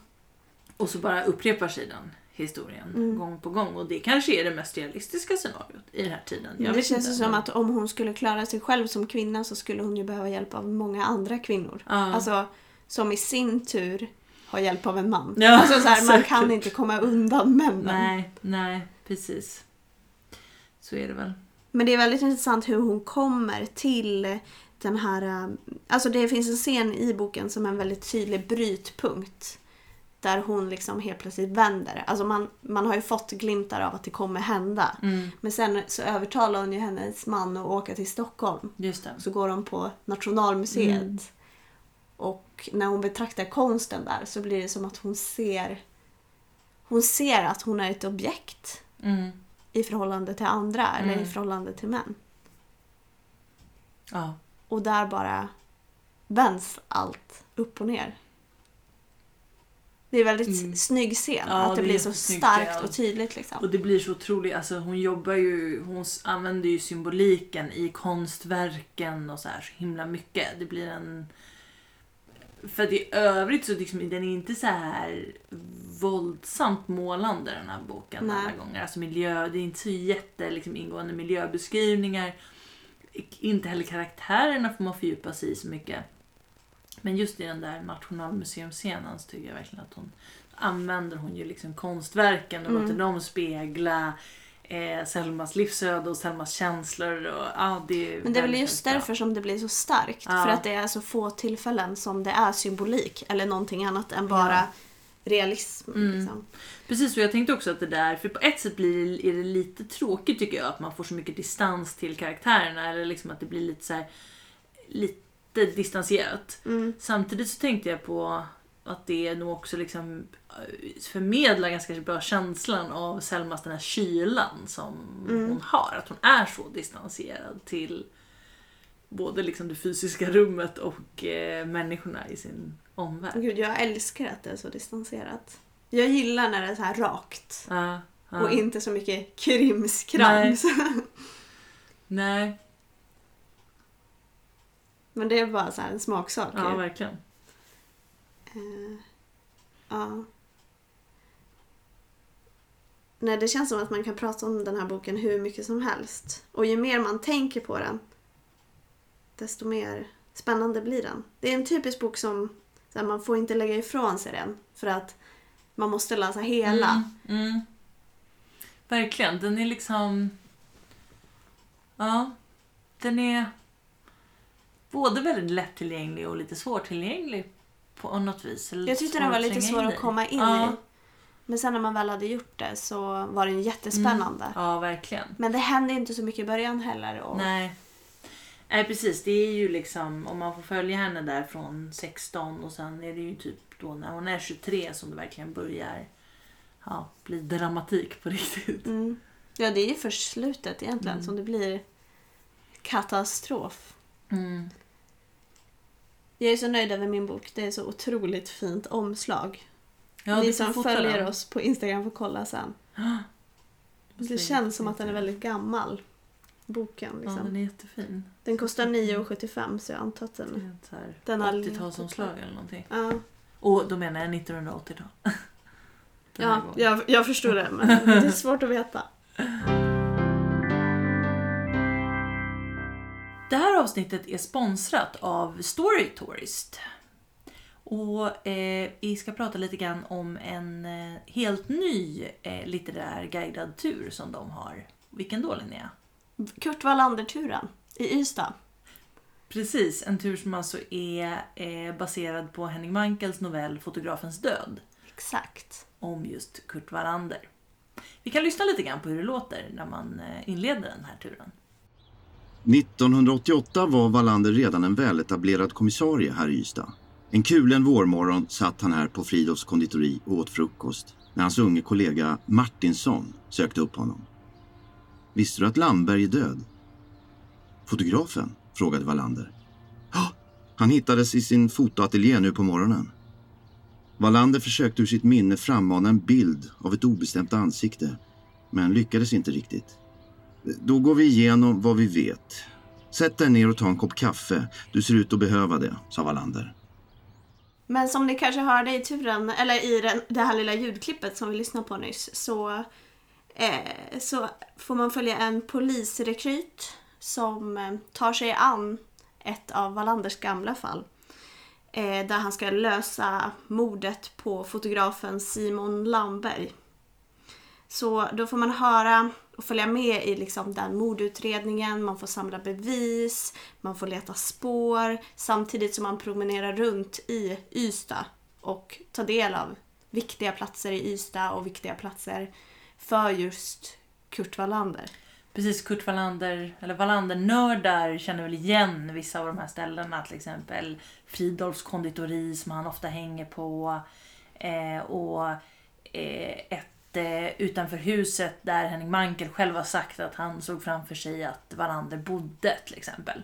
Och så bara upprepar sig den historien Mm. gång på gång. Och det kanske är det mest realistiska scenariot i den här tiden. Jag det känns inte, som men- att om hon skulle klara sig själv som kvinna så skulle hon ju behöva hjälp av många andra kvinnor. Ja. Alltså, som i sin tur har hjälp av en man. Ja, <laughs> alltså så här, man kan inte komma undan männen. Nej, nej, precis. Så är det väl. Men det är väldigt intressant hur hon kommer till den här... äh, Alltså det finns en scen i boken som är en väldigt tydlig brytpunkt. Där hon liksom helt plötsligt vänder. Alltså man, man har ju fått glimtar av att det kommer hända. Mm, Men sen så övertalar hon ju hennes man att åka till Stockholm. just det. Så går de på Nationalmuseet. Mm. Och när hon betraktar konsten där så blir det som att hon ser... Hon ser att hon är ett objekt Mm, i förhållande till andra eller i Mm. förhållande till män. ja. Och där bara vänds allt upp och ner. Det är väldigt Mm. snygg scen. Ja, att det, det blir så starkt ja. och tydligt liksom. Och det blir så otroligt, alltså hon jobbar ju, hon använder ju symboliken i konstverken och så här så himla mycket. Det blir en... För att i övrigt så liksom, den är inte så här våldsamt målande den här boken Nej. alla gånger. Alltså miljö, det är inte så jätte liksom, ingående miljöbeskrivningar. Inte heller karaktärerna får man fördjupa sig i så mycket. Men just i den där Nationalmuseumscenen så tycker jag verkligen att hon använder hon ju liksom konstverken och Mm. låter dem spegla eh, Selmas livsöde och Selmas känslor. Och, ja, det är Men det är väl just bra. därför som det blir så starkt. Ja. För att det är så få tillfällen som det är symbolik eller någonting annat än bara Ja. realism. Mm. Liksom. Precis, och jag tänkte också att det där, för på ett sätt blir är det lite tråkigt tycker jag att man får så mycket distans till karaktärerna eller liksom att det blir lite så här, lite distanserat. Mm. Samtidigt så tänkte jag på att det nog också liksom eh, förmedlar ganska bra känslan av Selmas den här kylan som Mm. hon har. Att hon är så distanserad till både liksom det fysiska rummet och eh, människorna i sin omvärld. Gud, jag älskar att det är så distanserat. Jag gillar när det är så här rakt. Ja, ja. Och inte så mycket krimskrams. Nej, <laughs> Men det är bara så här en smaksak. ja verkligen. Eh, ja. Nej, det känns som att man kan prata om den här boken hur mycket som helst. Och ju mer man tänker på den, desto mer spännande blir den. Det är en typisk bok som så här, man får inte lägga ifrån sig den. För att man måste läsa hela. Mm, mm. Verkligen, den är liksom... Ja, den är både väldigt lättillgänglig och lite svårtillgänglig på något vis. Jag tyckte den var lite svår att komma in Ja. i. Men sen när man väl hade gjort det så var den jättespännande. Ja, verkligen. Men det hände inte så mycket i början heller. Och... Nej. Nej, precis. Det är ju liksom, om man får följa henne där från 16 och sen är det ju typ då när hon är 23 som det verkligen börjar ja, bli dramatik på <laughs> riktigt. Mm. Ja, det är ju först slutet egentligen Mm. som det blir katastrof. Mm. Jag är så nöjd över min bok. Det är så otroligt fint omslag. Ja, Ni som följer den. oss på Instagram får kolla sen. <gasps> Det känns som att den är väldigt gammal. Boken Ja, liksom. den är jättefin. Den kostar 9,75 så jag antar att den... är Den har 80-talsomslag eller någonting. Ja, Och då menar jag 1980-tal. <laughs> Den här ja jag, jag förstår det men <laughs> det är svårt att veta. Det här avsnittet är sponsrat av Story Tourist. Och eh, vi ska prata lite grann om en eh, helt ny eh, litterär guidad tur som de har. Vilken då Linnea? Kurt Wallander-turen i Ystad. Precis, en tur som alltså är eh, baserad på Henning Mankels novell Fotografens död. Exakt. om just Kurt Wallander. Vi kan lyssna lite grann på hur det låter när man eh, inleder den här turen. 1988 var Wallander redan en väletablerad kommissarie här i Ystad. En kulen vårmorgon satt han här på Fridolfs konditori och åt frukost när hans unge kollega Martinsson sökte upp honom. Visste du att Landberg är död? Fotografen? frågade Wallander. Ja, han hittades i sin fotoateljé nu på morgonen. Wallander försökte ur sitt minne frammana en bild av ett obestämt ansikte, men lyckades inte riktigt. Då går vi igenom vad vi vet. Sätt dig ner och ta en kopp kaffe. Du ser ut att behöva det, sa Wallander. Men som ni kanske hörde i turen, eller i den, det här lilla ljudklippet som vi lyssnade på nyss, så, eh, så får man följa en polisrekryt som eh, tar sig an ett av Wallanders gamla fall. Eh, där han ska lösa mordet på fotografen Simon Lamberg. Så då får man höra och följa med i liksom den mordutredningen, man får samla bevis, man får leta spår samtidigt som man promenerar runt i Ystad och tar del av viktiga platser i Ystad och viktiga platser för just Kurt Wallander. Precis, Kurt Wallander, eller Wallander-nördar känner väl igen vissa av de här ställena. Till exempel Fridolfs konditori som han ofta hänger på. Eh, och eh, ett eh, utanför huset där Henning Mankel själv har sagt att han såg framför sig att Wallander bodde till exempel.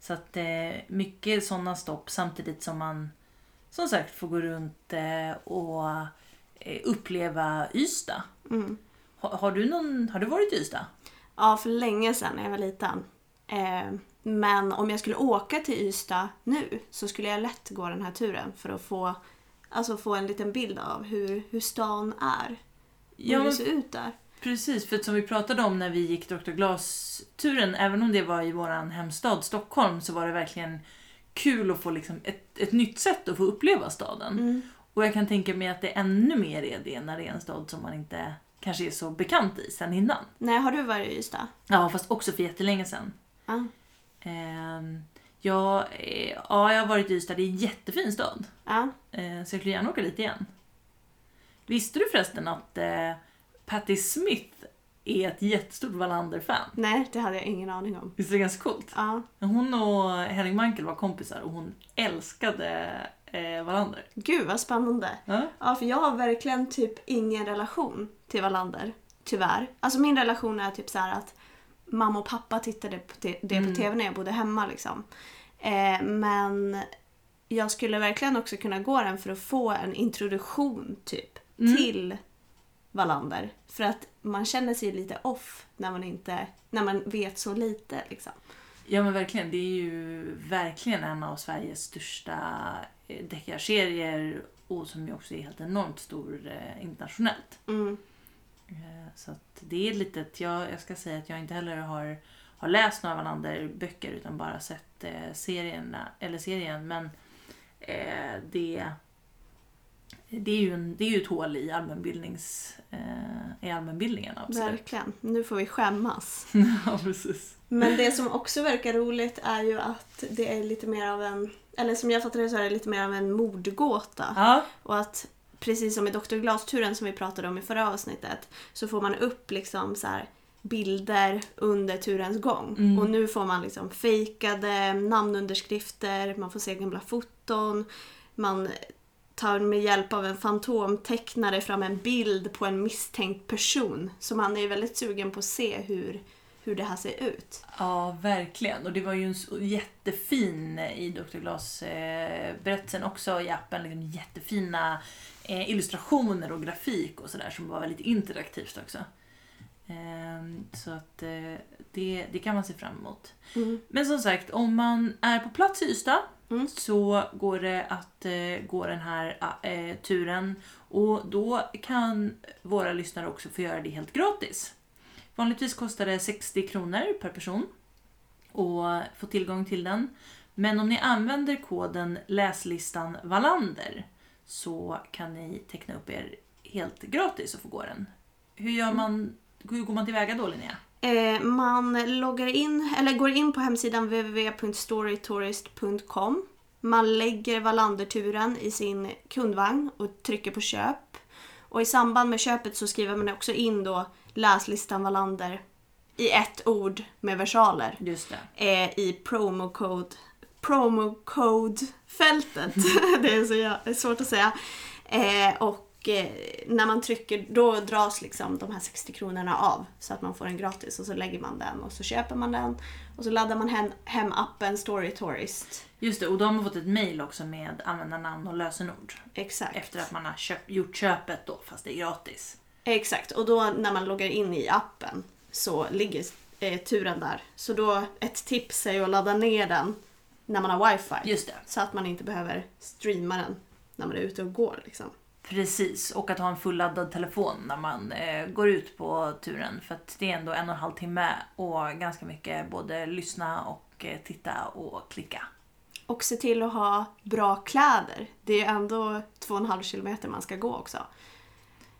Så att eh, mycket sådana stopp samtidigt som man som sagt får gå runt eh, och eh, uppleva Ystad. Mm. Har, har, du någon, har du varit i Ystad? Ja, för länge sedan när jag var liten. Eh, men om jag skulle åka till Ystad nu så skulle jag lätt gå den här turen för att få, alltså få en liten bild av hur, hur stan är. Hur Ja, det ser ut där. Precis, för som vi pratade om när vi gick Dr. Glas-turen, även om det var i våran hemstad Stockholm, så var det verkligen kul att få liksom ett, ett nytt sätt att få uppleva staden. Mm. Och jag kan tänka mig att det ännu mer är det när det är en stad som man inte kanske är så bekant i sen innan. Nej, har du varit i Ystad? Ja, fast också för jättelänge sedan. Ja. Ehm, ja, eh, ja, jag har varit i Ystad, det är en jättefin stad. ja. Eh, så jag skulle gärna åka dit igen. Visste du förresten att eh, Patti Smith är ett jättestort Wallander-fan? Nej, det hade jag ingen aning om. Visst är det ganska coolt? Ja. Hon och Henning Mankel var kompisar och hon älskade eh, Wallander. Gud vad spännande. Ja? Ja, för jag har verkligen typ ingen relation till Wallander. Tyvärr. Alltså min relation är typ så här att mamma och pappa tittade på det på Mm. TV när jag bodde hemma liksom. Eh, men jag skulle verkligen också kunna gå den för att få en introduktion typ Mm. till Wallander. För att man känner sig lite off när man inte, när man vet så lite liksom. ja men verkligen, det är ju verkligen en av Sveriges största eh, deckarserier och som ju också är helt enormt stor eh, internationellt. Mm. Eh, Så att det är lite, jag, jag ska säga att jag inte heller har, har läst några Wallander-böcker utan bara sett eh, serierna, eller serien. Men eh, det, det, är ju en, det är ju ett hål i, allmänbildnings, eh, i allmänbildningen. Absolut. Verkligen. Nu får vi skämmas. <laughs> ja, precis. Men det som också verkar roligt är ju att det är lite mer av en, eller som jag fattar det så är det lite mer av en mordgåta. Ja, Och att precis som i Dr. Glas-turen som vi pratade om i förra avsnittet så får man upp liksom så här bilder under turens gång. Mm. Och nu får man liksom fejkade namnunderskrifter, man får se gamla foton, man tar med hjälp av en fantomtecknare fram en bild på en misstänkt person. Så man är väldigt sugen på att se hur, hur det här ser ut. ja, verkligen. Och det var ju en jättefin eh, i Dr. Glas-berättelsen också i appen. Liksom jättefina eh, illustrationer och grafik och sådär som var väldigt interaktivt också. Ehm, Så att eh, det, det kan man se fram emot. Mm. Men som sagt, om man är på plats i Ystad Mm. så går det att eh, gå den här eh, turen och då kan våra lyssnare också få göra det helt gratis. Vanligtvis kostar det 60 kronor per person och få tillgång till den. Men om ni använder koden läslistan Wallander så kan ni teckna upp er helt gratis och få gå den. Hur, gör man, hur går man tillväga då Linnea? Eh, man loggar in, eller går in på hemsidan www.storytourist.com. Man lägger Wallanderturen i sin kundvagn och trycker på köp. Och i samband med köpet så skriver man också in då läslistan Wallander i ett ord med versaler Just det. eh, i promocode promocode-fältet. <laughs> det är så svårt att säga. Eh, och eh, när man trycker då dras liksom de här 60 kronorna av så att man får den gratis och så lägger man den och så köper man den och så laddar man hem, hem appen Story Tourist. Just det, och då har fått ett mail också med användarnamn och lösenord. Exakt. Efter att man har köp, gjort köpet då, fast det är gratis. Exakt. Och då när man loggar in i appen så ligger eh, turen där. Så då, ett tips är ju att ladda ner den när man har wifi. Just det. Så att man inte behöver streama den när man är ute och går. Liksom. Precis, och att ha en fulladdad telefon när man eh, går ut på turen. För att det är ändå en och en halv timme och ganska mycket både lyssna och eh, titta och klicka. Och se till att ha bra kläder. Det är ändå två och en halv kilometer man ska gå också.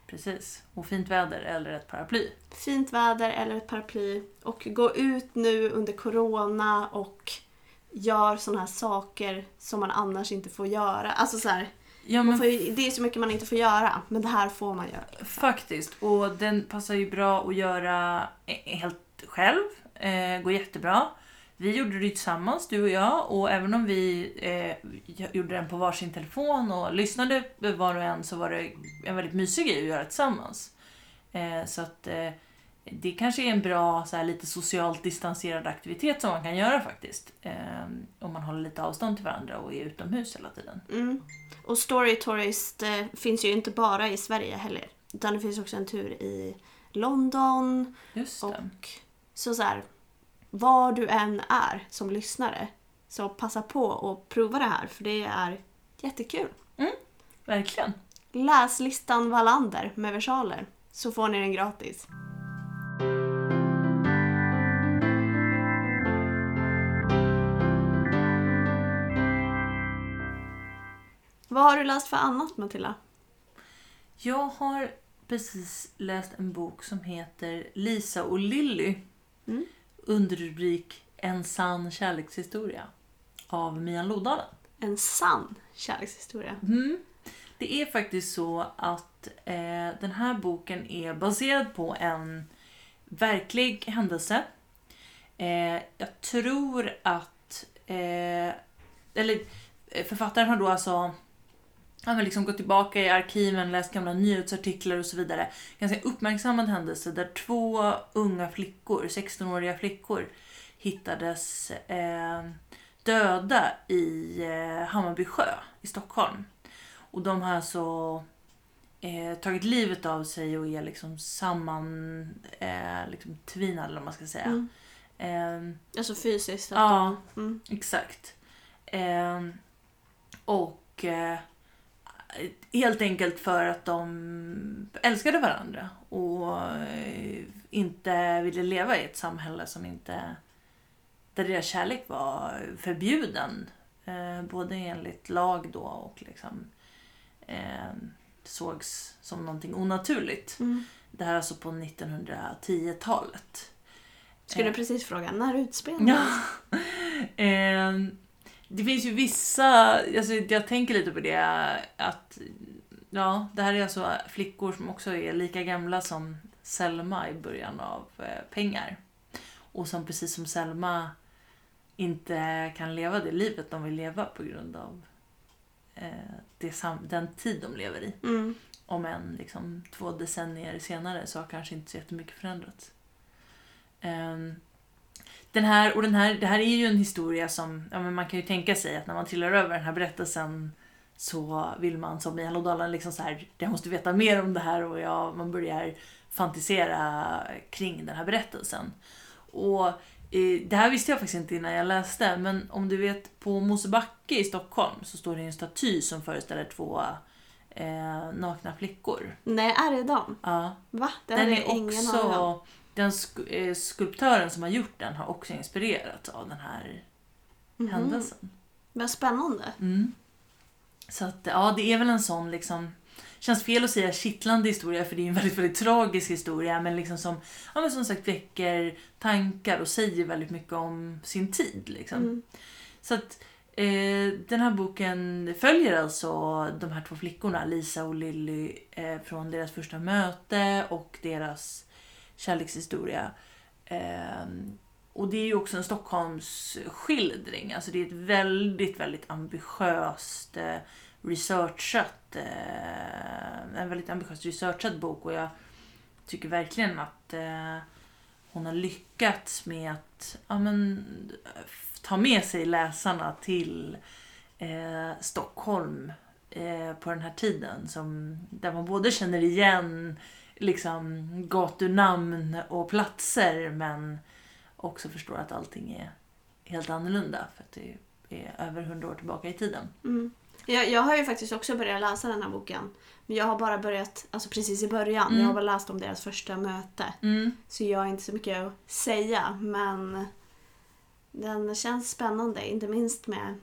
Precis, och fint väder eller ett paraply. Fint väder eller ett paraply. Och gå ut nu under corona och gör sådana här saker som man annars inte får göra. Alltså så här, Ja men ju, det är så mycket man inte får göra, men det här får man göra. faktiskt, och den passar ju bra att göra eh, helt själv. Eh, går jättebra. Vi gjorde det tillsammans, du och jag, och även om vi eh, gjorde den på varsin telefon och lyssnade var och en så var det en väldigt mysig grej att göra tillsammans. Eh, så att eh, det kanske är en bra, så här, lite socialt distanserad aktivitet som man kan göra faktiskt. Eh, om man håller lite avstånd till varandra och är utomhus hela tiden. Mm. Och Story Tourist eh, finns ju inte bara i Sverige heller. Utan det finns också en tur i London. Just det. Och så, så här, var du än är som lyssnare, så passa på och prova det här för det är jättekul. Verkligen. Läs listan Wallander med versaler så får ni den gratis. Vad har du läst för annat Matilda? Jag har precis läst en bok som heter Lisa och Lilly. Mm. Under rubrik En sann kärlekshistoria. Av Mia Lodalen. En sann kärlekshistoria. Mm. Det är faktiskt så att eh, den här boken är baserad på en verklig händelse. Eh, jag tror att... Eh, eller eh, författaren har då alltså han har liksom gått tillbaka i arkiven, läst gamla nyhetsartiklar och så vidare. Ganska uppmärksammad händelse där två unga flickor, 16-åriga flickor, hittades eh, döda i eh, Hammarby sjö i Stockholm. Och de har alltså eh, tagit livet av sig och är liksom samman eh, liksom tvinade eller vad man ska säga. Mm. Eh, Alltså fysiskt. Ja. Mm. Exakt. Ehm, och eh, helt enkelt för att de älskade varandra och eh, inte ville leva i ett samhälle som inte där deras kärlek var förbjuden. Eh, både enligt lag då och liksom eh, sågs som någonting onaturligt. Mm. Det här är alltså på 1910-talet. Skulle precis fråga, när utspelar Ja. <laughs> det finns ju vissa, alltså jag tänker lite på det att ja, det här är alltså flickor som också är lika gamla som Selma i början av eh, Pengar. Och som precis som Selma inte kan leva det livet de vill leva på grund av eh, det sam- den tid de lever i. Mm. Om än liksom två decennier senare så har kanske inte så jättemycket förändrats. Ehm, den här, och den här, det här är ju en historia som, ja, men man kan ju tänka sig att när man trillar över den här berättelsen så vill man som i Hallådalen liksom så här, jag måste veta mer om det här och ja, man börjar fantisera kring den här berättelsen. Och eh, det här visste jag faktiskt inte innan jag läste, men om du vet på Mosebacke i Stockholm så står det en staty som föreställer två eh, nakna flickor. Nej, är det dem? Ja. Va? Det Den är jag ingen också, den eh, skulptören som har gjort den har också inspirerats av den här Mhm. händelsen. Vad spännande. Mm. Så att, ja, det är väl en sån liksom Känns fel att säga kittlande historia för det är en väldigt, väldigt tragisk historia men liksom som, ja men som sagt väcker tankar och säger väldigt mycket om sin tid liksom. Mm. Så att eh, den här boken följer alltså de här två flickorna, Lisa och Lilly, eh, från deras första möte och deras kärlekshistoria. Eh, och det är ju också en Stockholmsskildring. Alltså det är ett väldigt, väldigt ambitiöst eh, researchat, eh, en väldigt ambitiöst researchad bok och jag tycker verkligen att eh, hon har lyckats med att ja, men, ta med sig läsarna till eh, Stockholm eh, på den här tiden. Som, där man både känner igen liksom, gatunamn och platser men också förstår att allting är helt annorlunda för att det är över hundra år tillbaka i tiden. Mm. Jag, jag har ju faktiskt också börjat läsa den här boken. Men jag har bara börjat, alltså precis i början. Mm. Jag har bara läst om deras första möte. Mm. Så jag har inte så mycket att säga. Men den känns spännande. Inte minst med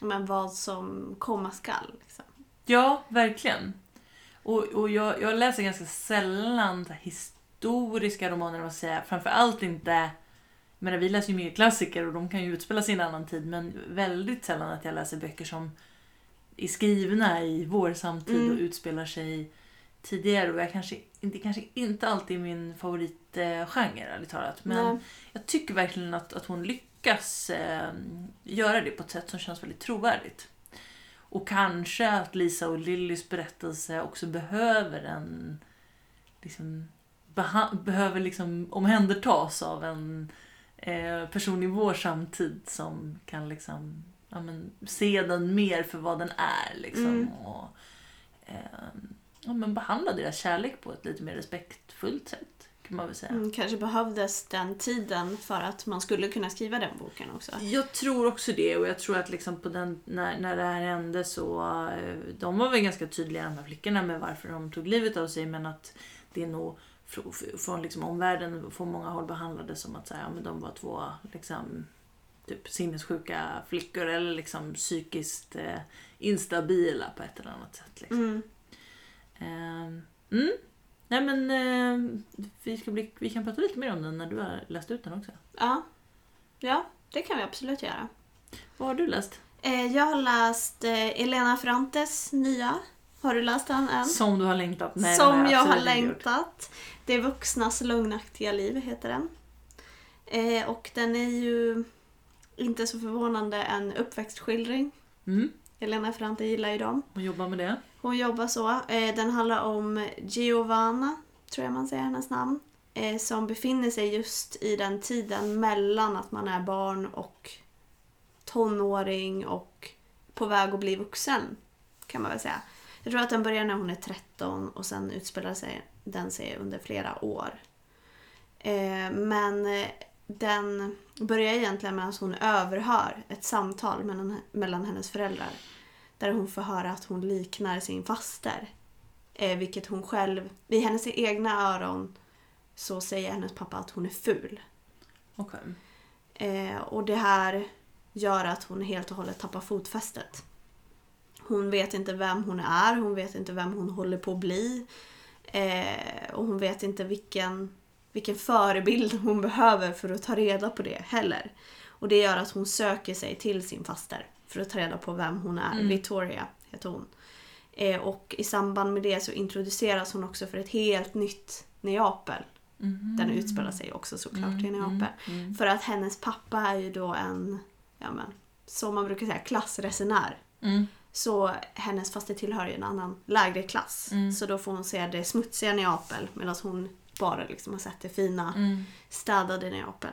men vad som komma skall. Liksom. Ja, verkligen. Och, och jag, jag läser ganska sällan historiska romaner, jag säga. Framförallt inte... Menar, vi läser ju mycket klassiker och de kan ju utspela sig i en annan tid, men väldigt sällan att jag läser böcker som är skrivna i vår samtid Mm. och utspelar sig tidigare. Och jag kanske, det kanske inte alltid är min favoritgenre, ärligt talat. Men Nej. jag tycker verkligen att, att hon lyckas eh, göra det på ett sätt som känns väldigt trovärdigt. Och kanske att Lisa och Lillys berättelse också behöver en... Liksom, behöver liksom omhändertas av en eh, person i vår samtid som kan liksom, ja, men, se den mer för vad den är. Liksom, Mm. och, eh, ja, men behandla deras kärlek på ett lite mer respektfullt sätt. Kan man väl säga. Mm, kanske behövdes den tiden för att man skulle kunna skriva den boken också. Jag tror också det och jag tror att liksom på den, när, när det här hände så eh, de var väl ganska tydliga de här flickorna med varför de tog livet av sig men att det är nog fr- fr- från liksom omvärlden från många håll behandlades som att så här, ja, men de var två liksom, typ sinnessjuka flickor eller liksom psykiskt eh, instabila på ett eller annat sätt. Liksom. Mm. Ehm, mm. Nej men eh, vi, ska bli, vi kan prata lite mer om den när du har läst ut den också. Ja. ja, det kan vi absolut göra. Vad har du läst? Eh, jag har läst eh, Elena Ferrantes nya. Har du läst den än? Som du har längtat? Nej, Som jag har absolut inte gjort. längtat. Det vuxnas lögnaktiga liv heter den. Eh, och den är ju inte så förvånande en uppväxtskildring. Mm. Elena Ferrante gillar ju dem. Och jobba med det. Hon jobbar så. Eh, den handlar om Giovanna, tror jag man säger hennes namn. Eh, som befinner sig just i den tiden mellan att man är barn och tonåring och på väg att bli vuxen. Kan man väl säga. Jag tror att den börjar när hon är 13 och sen utspelar sig den sig under flera år. Eh, men den börjar egentligen med att hon överhör ett samtal mellan, mellan hennes föräldrar. Där hon får höra att hon liknar sin faster. Eh, vilket hon själv, i hennes egna öron så säger hennes pappa att hon är ful. Okej. Eh, och det här gör att hon helt och hållet tappar fotfästet. Hon vet inte vem hon är, hon vet inte vem hon håller på att bli. Eh, och hon vet inte vilken, vilken förebild hon behöver för att ta reda på det heller. Och det gör att hon söker sig till sin faster för att ta reda på vem hon är. Mm. Victoria heter hon. Eh, och i samband med det så introduceras hon också för ett helt nytt Neapel. Mhm. Den utspelar sig också såklart i Mm, Neapel. mm, mm. För att hennes pappa är ju då en, ja men, som man brukar säga, klassresenär. Mm. Så hennes faste tillhör ju en annan lägre klass. Mm. Så då får hon se det smutsiga Neapel medan hon bara liksom har sett det fina, Mm. städade Neapel.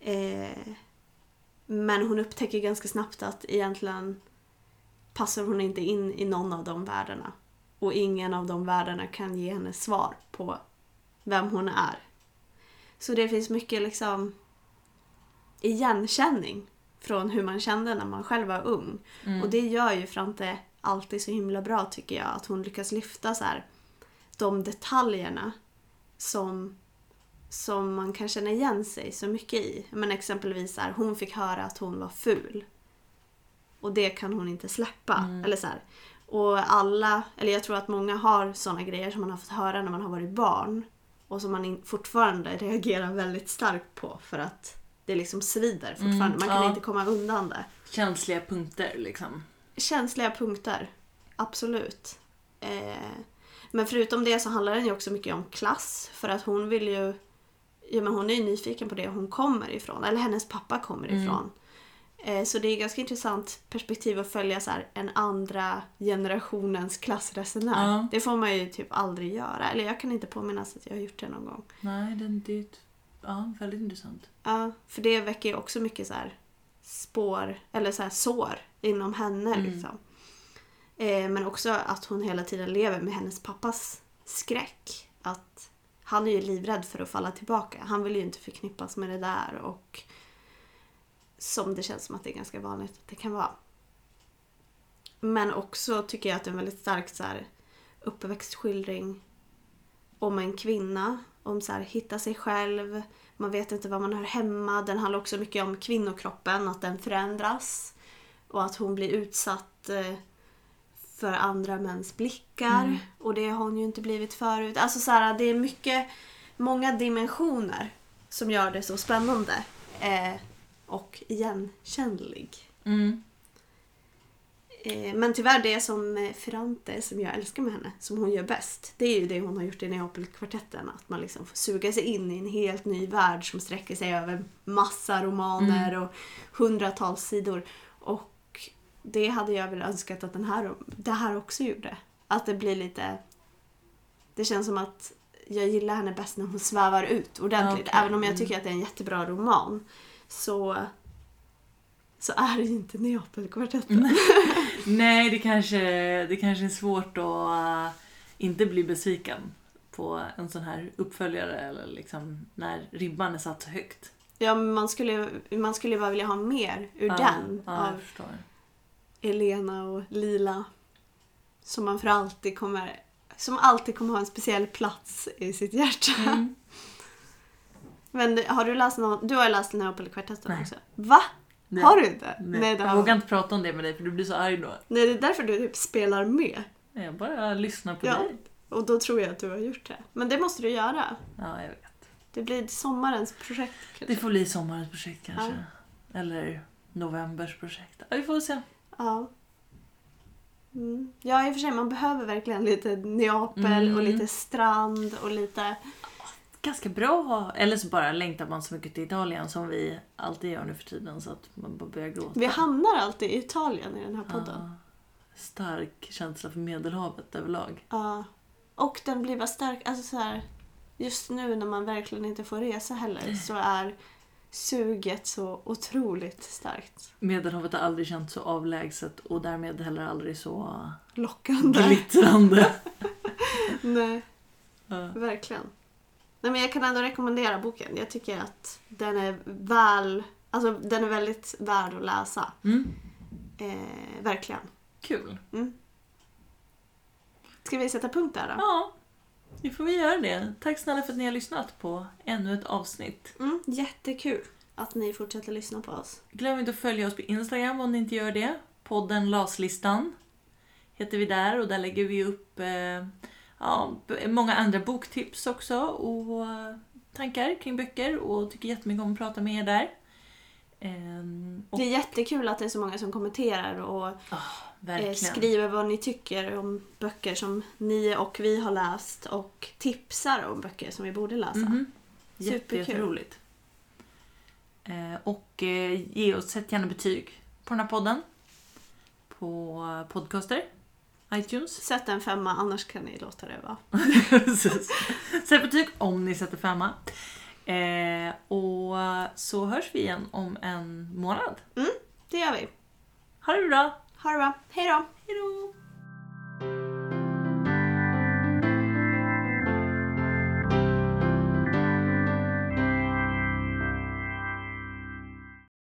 Eh, men hon upptäcker ganska snabbt att egentligen passar hon inte in i någon av de världarna. Och ingen av de världarna kan ge henne svar på vem hon är. Så det finns mycket liksom igenkänning från hur man kände när man själv var ung. Mm. Och det gör ju Frante alltid så himla bra tycker jag. Att hon lyckas lyfta så här, de detaljerna som, som man kan känna igen sig så mycket i. Men exempelvis så här, hon fick höra att hon var ful. Och det kan hon inte släppa. Mm. Eller så här. Och alla, eller jag tror att många har såna grejer som man har fått höra när man har varit barn. Och som man fortfarande reagerar väldigt starkt på för att det liksom svider fortfarande. Mm, man kan ja. inte komma undan det. Känsliga punkter liksom. Känsliga punkter. Absolut. Eh, men förutom det så handlar den ju också mycket om klass. För att hon vill ju... Ja, men hon är ju nyfiken på det hon kommer ifrån. Eller hennes pappa kommer Mm. ifrån. Eh, så det är ganska intressant perspektiv att följa så här, en andra generationens klassresenär. Ja. Det får man ju typ aldrig göra. Eller jag kan inte påminnas att jag har gjort det någon gång. Nej, det, det är ett, ja, väldigt intressant. Ja, för det väcker ju också mycket så här spår, eller så här sår inom henne. Mm. Liksom. Eh, men också att hon hela tiden lever med hennes pappas skräck. Att han är ju livrädd för att falla tillbaka. Han vill ju inte förknippas med det där och som det känns som att det är ganska vanligt att det kan vara. Men också tycker jag att det är en väldigt stark så här, uppväxtskildring om en kvinna. Om så här, hitta sig själv, man vet inte vad man hör hemma. Den handlar också mycket om kvinnokroppen, att den förändras. Och att hon blir utsatt eh, för andra mäns blickar. Mm. Och det har hon ju inte blivit förut. Alltså så här, det är mycket, många dimensioner som gör det så spännande. Eh, och igenkännlig. Mm. Eh, men tyvärr det som eh, Ferrante, som jag älskar med henne, som hon gör bäst. Det är ju det hon har gjort i Neapelkvartetten. Att man liksom får suga sig in i en helt ny värld som sträcker sig över massa romaner och hundratals sidor. Och det hade jag väl önskat att den här, det här också gjorde. Att det blir lite... Det känns som att jag gillar henne bäst när hon svävar ut ordentligt. Okej, Även om jag mm. tycker att det är en jättebra roman. Så, så är det ju inte Neapelkvartetten. Nej, <laughs> det kanske, det kanske är svårt att uh, inte bli besviken på en sån här uppföljare eller liksom när ribban är satt så högt. Ja, men man skulle, man skulle bara vilja ha mer ur Ja, den. Ja, jag av förstår. Elena och Lila. Som man för alltid kommer... Som alltid kommer ha en speciell plats i sitt hjärta. Mm. <laughs> Men har du läst någon, Du har läst Neapelkvartetten Nej. också? Va? Nej. Har du inte? Nej, det jag har... vågar inte prata om det med dig för du blir så arg då. Nej, det är därför du typ spelar med. Nej, Jag bara lyssnar på Ja. dig. Och då tror jag att du har gjort det. Men det måste du göra. Ja, jag vet. Det blir sommarens projekt. Det kanske. får bli sommarens projekt kanske. Eller novembers projekt. Ja, vi får se. Ja. Mm. Ja, i och för sig, man behöver verkligen lite Neapel Mm. och lite strand och lite... Ganska bra att ha. Eller så bara längtar man så mycket till Italien som vi alltid gör nu för tiden så att man bara börjar gråta. Vi hamnar alltid i Italien i den här podden. Ja. Stark känsla för Medelhavet överlag. Ja. Och den blir bara stark. Alltså så här, just nu när man verkligen inte får resa heller så är suget så otroligt starkt. Medelhavet har aldrig känts så avlägset och därmed heller aldrig så Lockande. glittrande. <laughs> Nej, Ja. verkligen. Nej, men jag kan ändå rekommendera boken. Jag tycker att den är väl... Alltså den är väldigt värd att läsa. Mm. Eh, verkligen. Kul. Mm. Ska vi sätta punkt där då? Ja, nu får vi göra det. Tack snälla för att ni har lyssnat på ännu ett avsnitt. Mm, jättekul att ni fortsätter lyssna på oss. Glöm inte att följa oss på Instagram om ni inte gör det. Podden Laslistan heter vi där och där lägger vi upp eh, ja, många andra boktips också och eh, tankar kring böcker och tycker jättemycket om att prata med er där. Och, Det är jättekul att det är så många som kommenterar och verkligen. skriver vad ni tycker om böcker som ni och vi har läst och tipsar om böcker som vi borde läsa. Jätte, Superkul. jätteroligt. Eh, och eh, ge oss ett gärna betyg på den här podden. På podcaster, iTunes. Sätt en femma, annars kan ni låta det vara. <laughs> Sätt betyg om ni sätter femma. Eh, och så hörs vi igen om en månad. Det gör vi. Ha det bra! Ha det bra. Hej då! Hejdå!